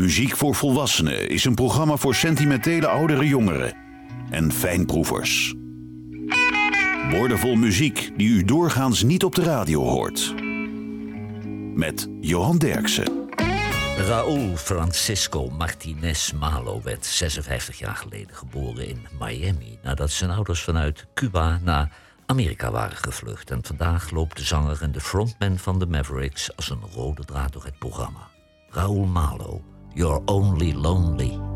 Muziek voor Volwassenen is een programma voor sentimentele oudere jongeren en fijnproevers. Woordenvol muziek die u doorgaans niet op de radio hoort. Met Johan Derksen. Raúl Francisco Martinez Malo werd 56 jaar geleden geboren in Miami... nadat zijn ouders vanuit Cuba naar Amerika waren gevlucht. En vandaag loopt de zanger en de frontman van de Mavericks als een rode draad door het programma. Raúl Malo You're only lonely.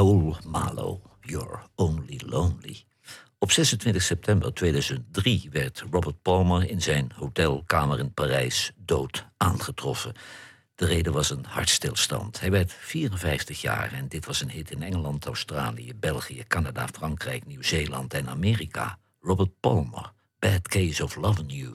Raoul Malo, You're Only Lonely. Op 26 september 2003 werd Robert Palmer in zijn hotelkamer in Parijs dood aangetroffen. De reden was een hartstilstand. Hij werd 54 jaar en dit was een hit in Engeland, Australië, België, Canada, Frankrijk, Nieuw-Zeeland en Amerika. Robert Palmer, Bad Case of Loving You.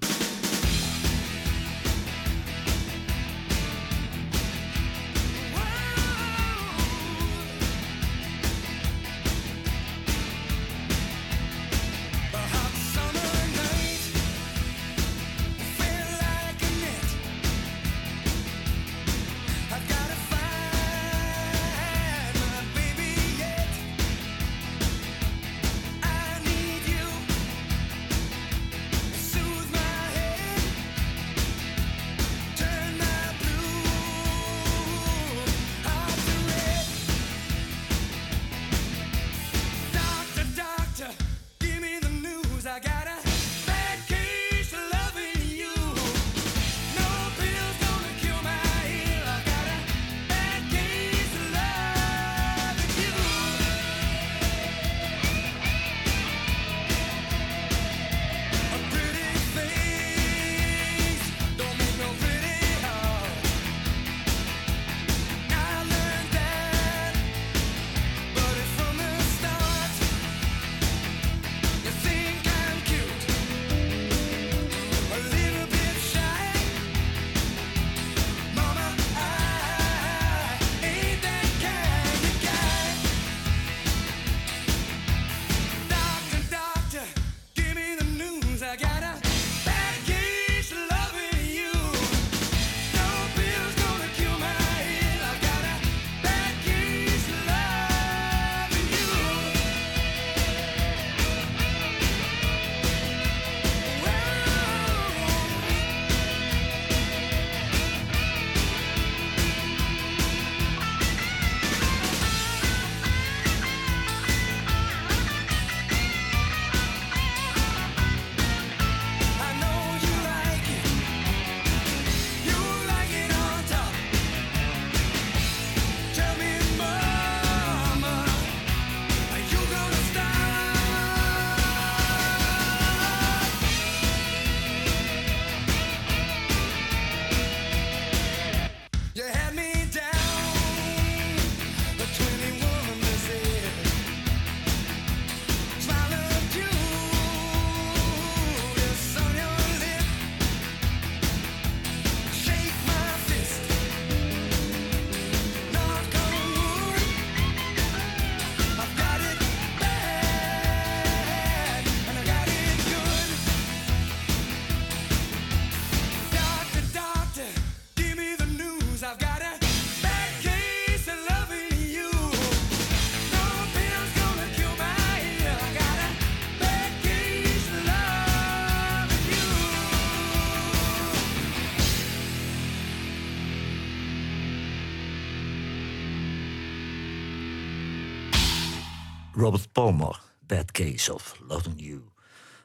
Palmer, Bad Case of Loving You.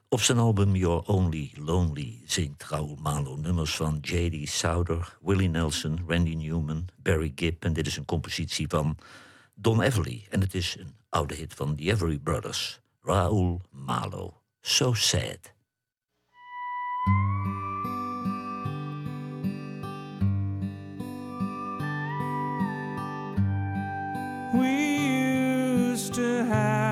Op zijn album You're Only Lonely zingt Raoul Malo nummers van J.D. Souder, Willie Nelson, Randy Newman, Barry Gibb. En dit is een compositie van Don Everly. En het is een oude hit van The Everly Brothers. Raoul Malo. So sad. to have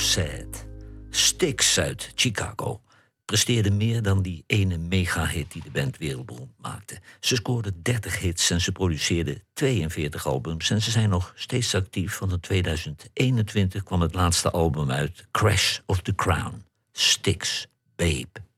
Sad. Sticks uit Chicago presteerde meer dan die ene megahit die de band wereldberoemd maakte. Ze scoorde 30 hits en ze produceerde 42 albums en ze zijn nog steeds actief, want in 2021 kwam het laatste album uit, Crash of the Crown. Sticks, Babe.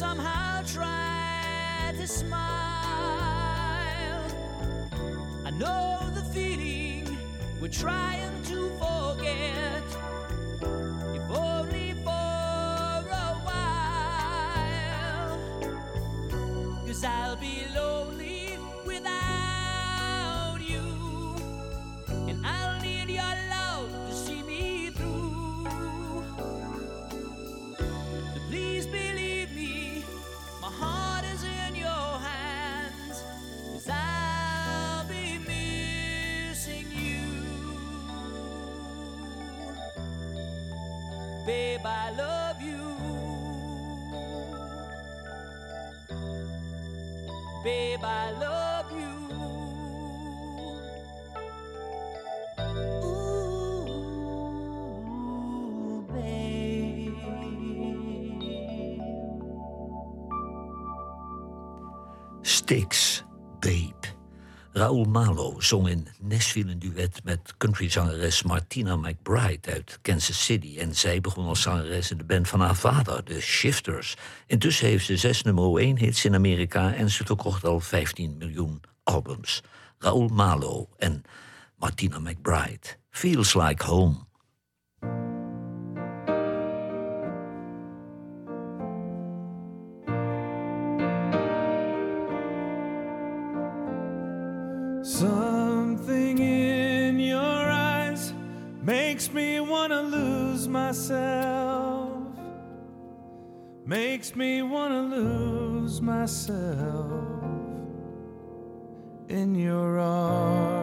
somehow try to smile. I know the feeling we're trying to forget, if only for a while. Cause I'll be lonely. I love you. Babe, I love you. Ooh, babe. Sticks. Raul Malo zong in Nashville een duet met countryzangeres Martina McBride uit Kansas City. En zij begon als zangeres in de band van haar vader, de Shifters. Intussen heeft ze zes nummer 1 hits in Amerika en ze verkocht al 15 miljoen albums. Raoul Malo en Martina McBride. Feels like home. makes me want to lose myself in your arms.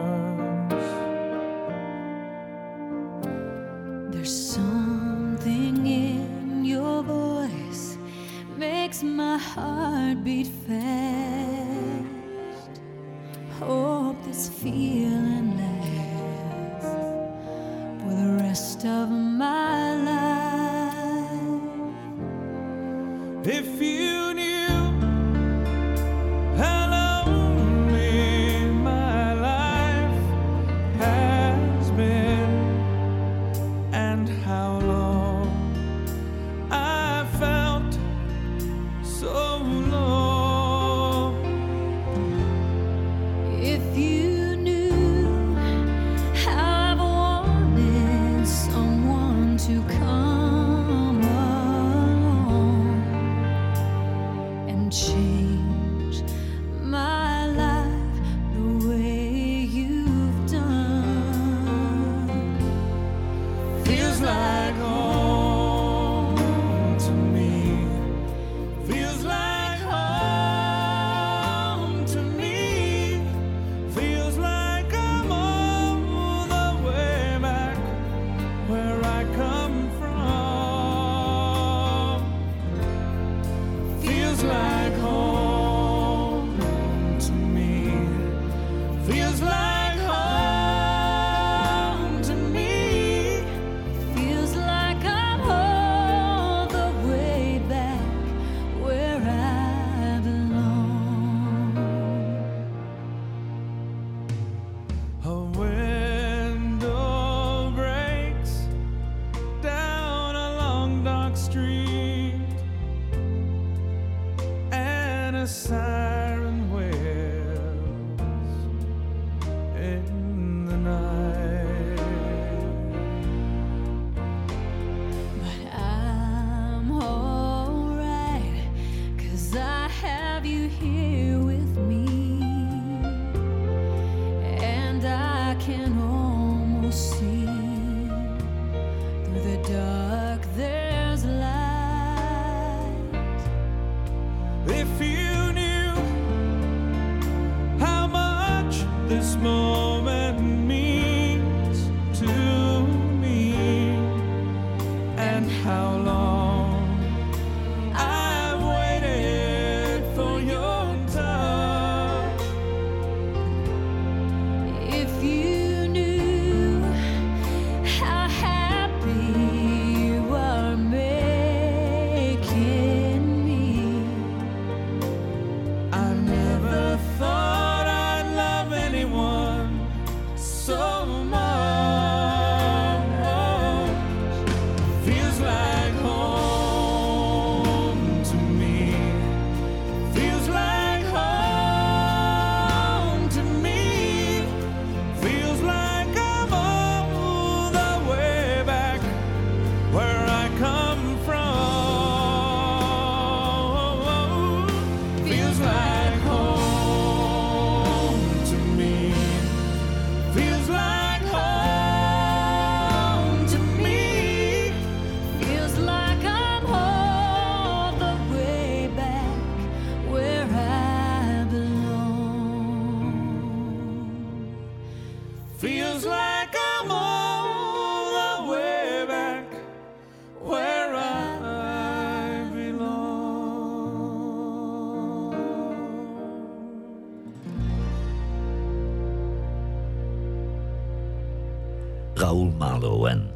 Raoul Malo en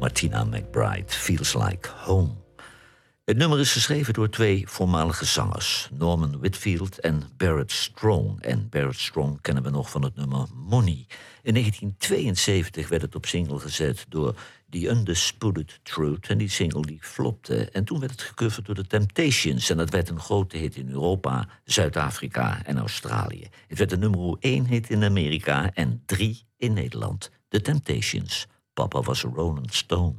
Martina McBride, Feels Like Home. Het nummer is geschreven door twee voormalige zangers, Norman Whitfield en Barrett Strong. En Barrett Strong kennen we nog van het nummer Money. In 1972 werd het op single gezet door The Undisputed Truth. En die single die flopte. En toen werd het gecoverd door de Temptations. En dat werd een grote hit in Europa, Zuid-Afrika en Australië. Het werd een nummer 1 hit in Amerika en 3 in Nederland. The Temptations. Papa was a Rolling Stone.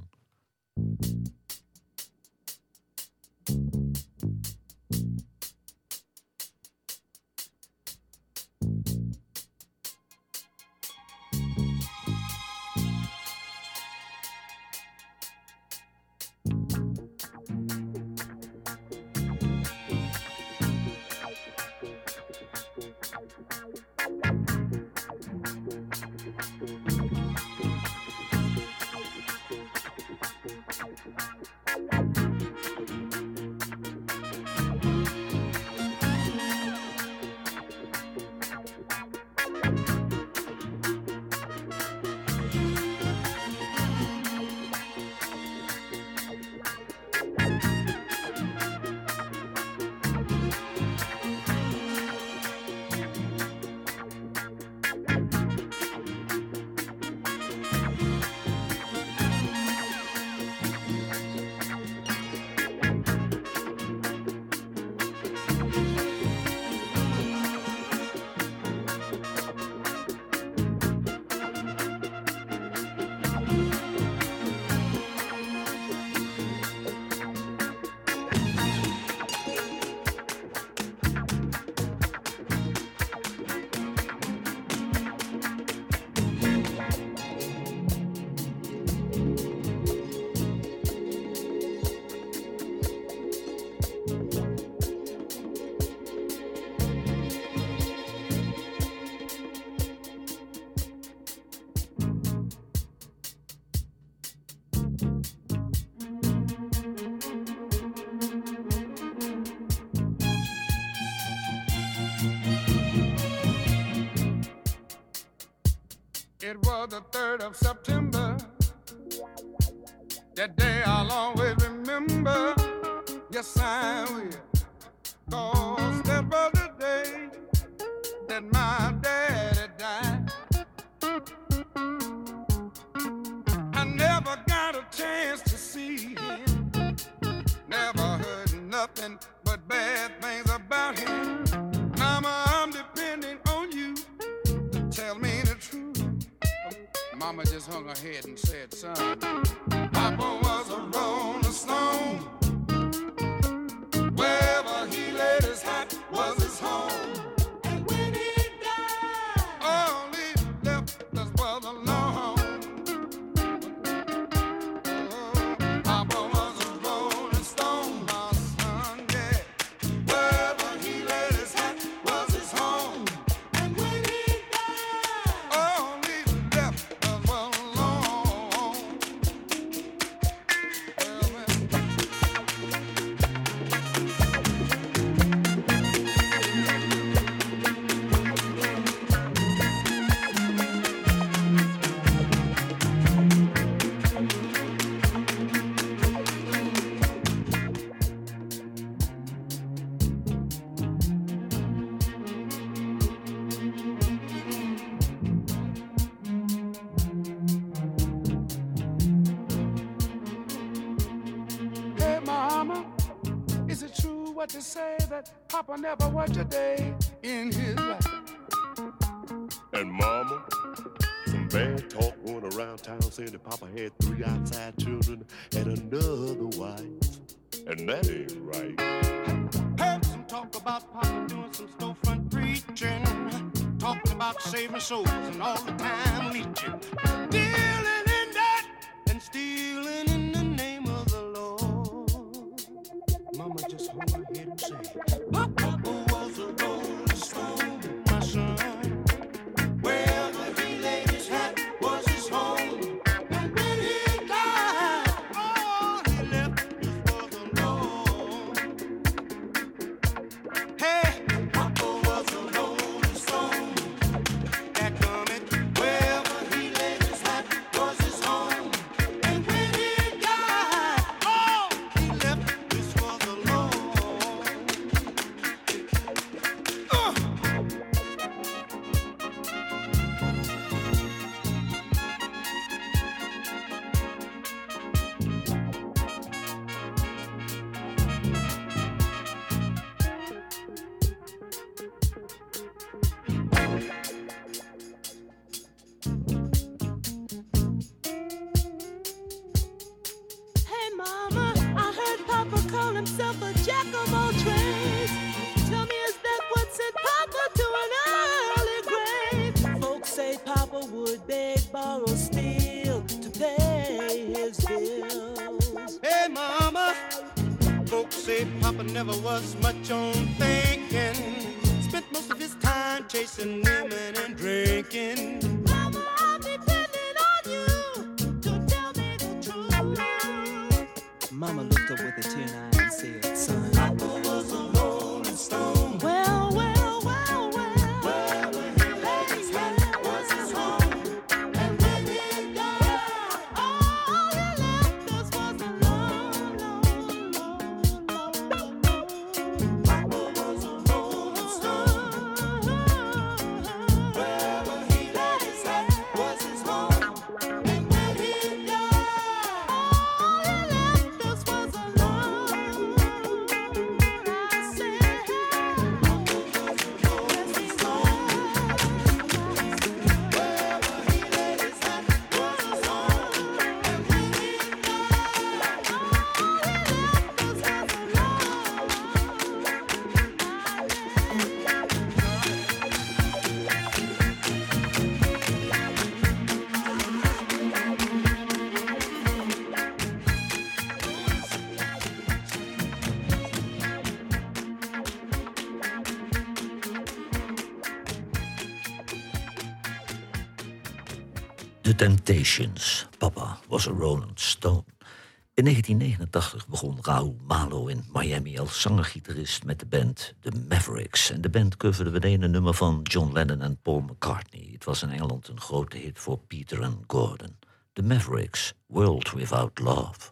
It was the 3rd of September. That day I'll always Mama just hung her head and said, son, Papa was a rolling stone. Papa never worked a day in his life? And mama, some bad talk going around town saying that Papa had three outside children and another wife. And that ain't right. Heard some talk about Papa doing some storefront preaching, talking about saving souls and all the time leeching, dealing in that and stealing in the name of the Lord. Mama just hung her head and said, drinking Temptations. Papa was Roland Stone. In 1989 begon Raoul Malo in Miami als zangergitarist met de band The Mavericks. En de band coverde meteen een nummer van John Lennon en Paul McCartney. Het was in Engeland een grote hit voor Peter en Gordon. The Mavericks, World Without Love.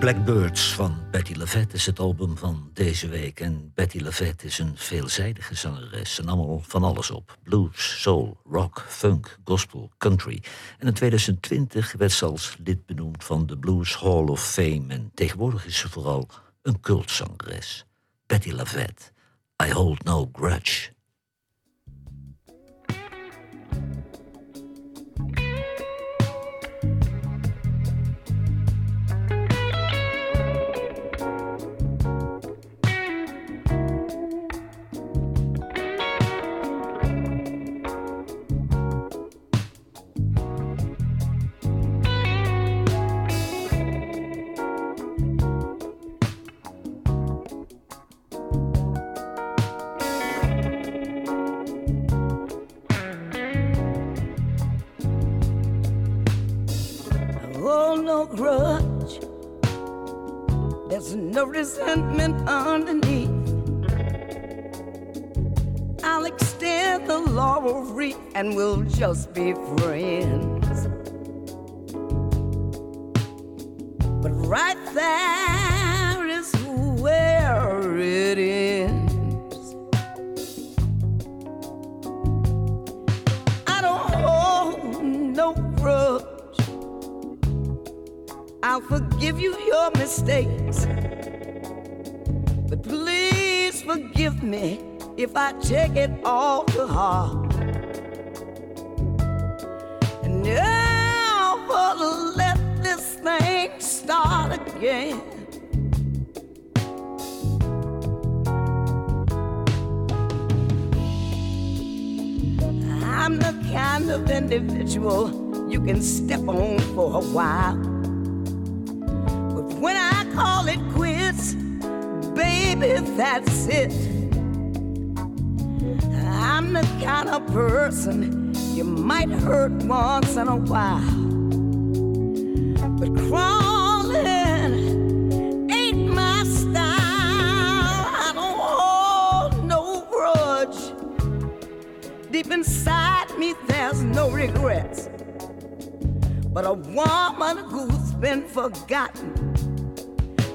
Blackbirds van Betty LaVette is het album van deze week. En Betty LaVette is een veelzijdige zangeres. En allemaal van alles op. Blues, soul, rock, funk, gospel, country. En in 2020 werd ze als lid benoemd van de Blues Hall of Fame. En tegenwoordig is ze vooral een cultzangeres. Betty LaVette. I hold no grudge. Resentment underneath. I'll extend the laurel wreath and we'll just be friends. You can step on for a while. But when I call it quits, baby, that's it. I'm the kind of person you might hurt once in a while. But crawling ain't my style. I don't hold no grudge. Deep inside me, there's no regrets. But a woman who's been forgotten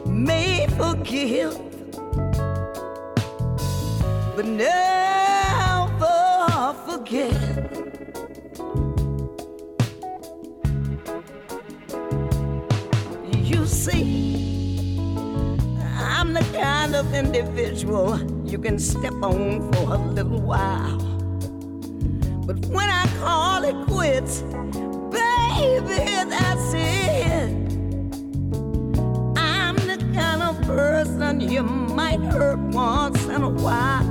may forgive, but never forget. You see, I'm the kind of individual you can step on for a little while. But when I call it quits, you that's all? I'm the kind of person you might hurt once in a while.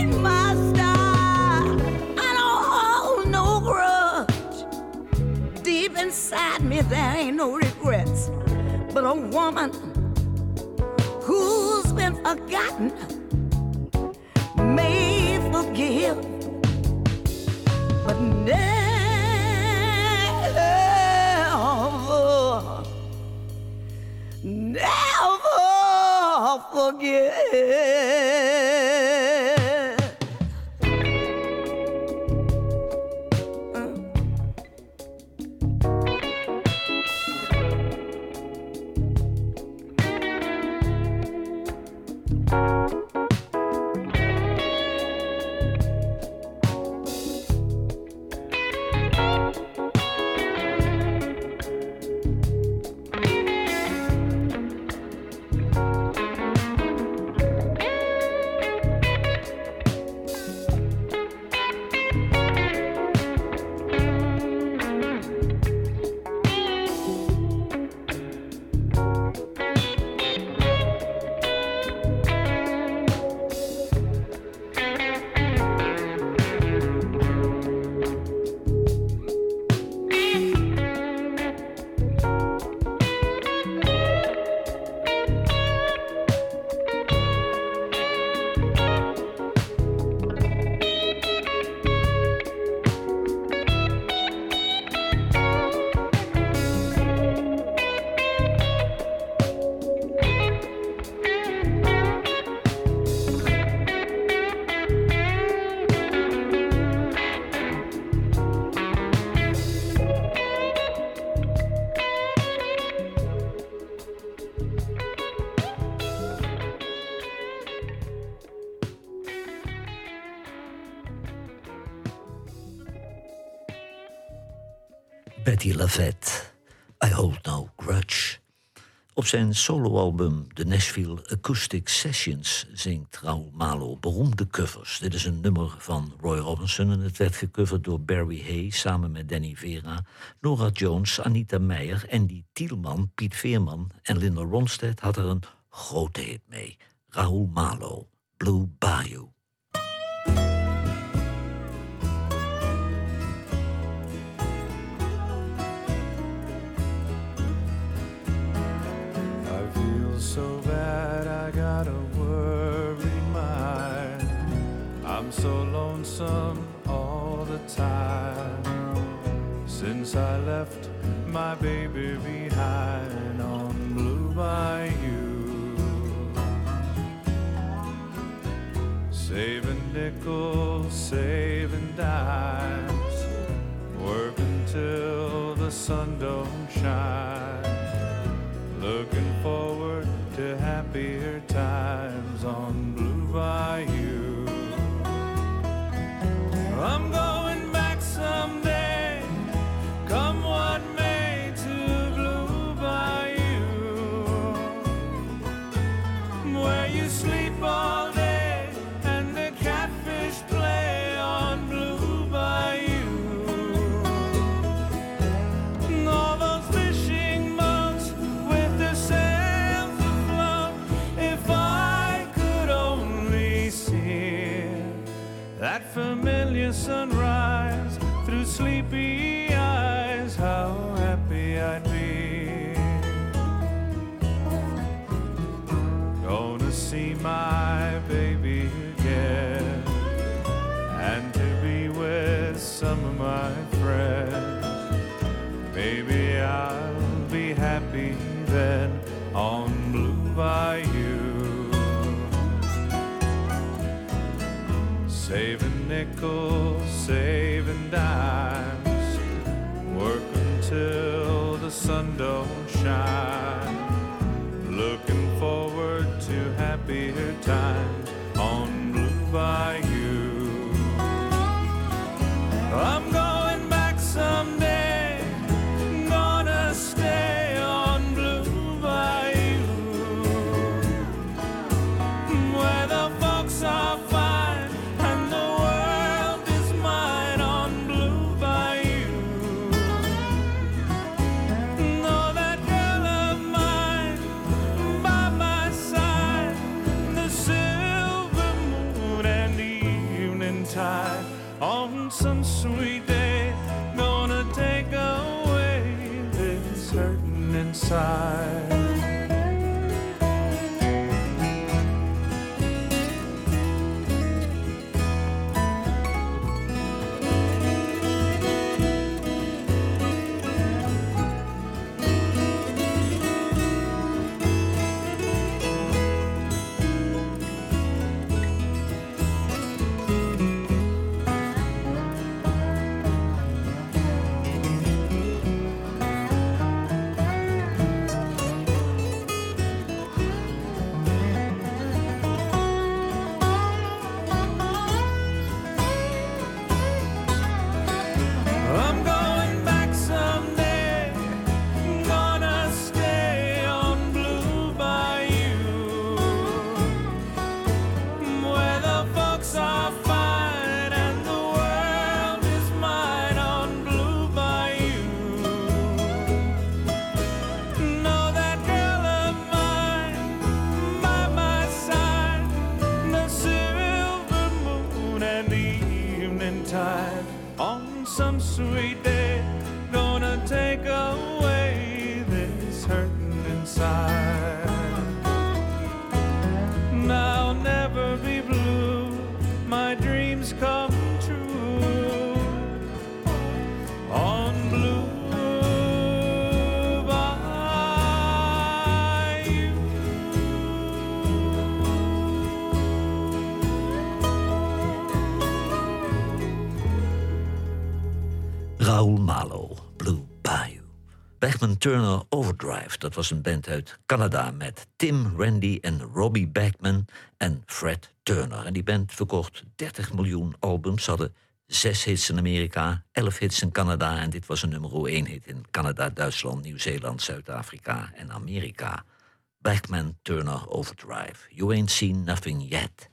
Ain't my style. I don't hold no grudge. Deep inside me, there ain't no regrets. But a woman who's been forgotten Yeah. Patti LaVette, I Hold No Grudge. Op zijn soloalbum The Nashville Acoustic Sessions zingt Raoul Malo beroemde covers. Dit is een nummer van Roy Robinson en het werd gecoverd door Barry Hay samen met Danny Vera, Nora Jones, Anita Meijer, Andy Tielman, Piet Veerman en Linda Ronstedt had er een grote hit mee. Raoul Malo, Blue Bayou. so bad, I got a worried mind. I'm so lonesome all the time. Since I left my baby behind on Blue Bayou. Saving nickels, saving dimes, working till the sun don't shine. sweet day, gonna take away this hurting inside. tide on some sweet day. Gonna take a Turner Overdrive. Dat was een band uit Canada met Tim Randy en Robbie Backman en Fred Turner. En die band verkocht 30 miljoen albums, hadden zes hits in Amerika, 11 hits in Canada. En dit was een nummer 1 hit in Canada, Duitsland, Nieuw-Zeeland, Zuid-Afrika en Amerika. Backman Turner Overdrive. You ain't seen nothing yet.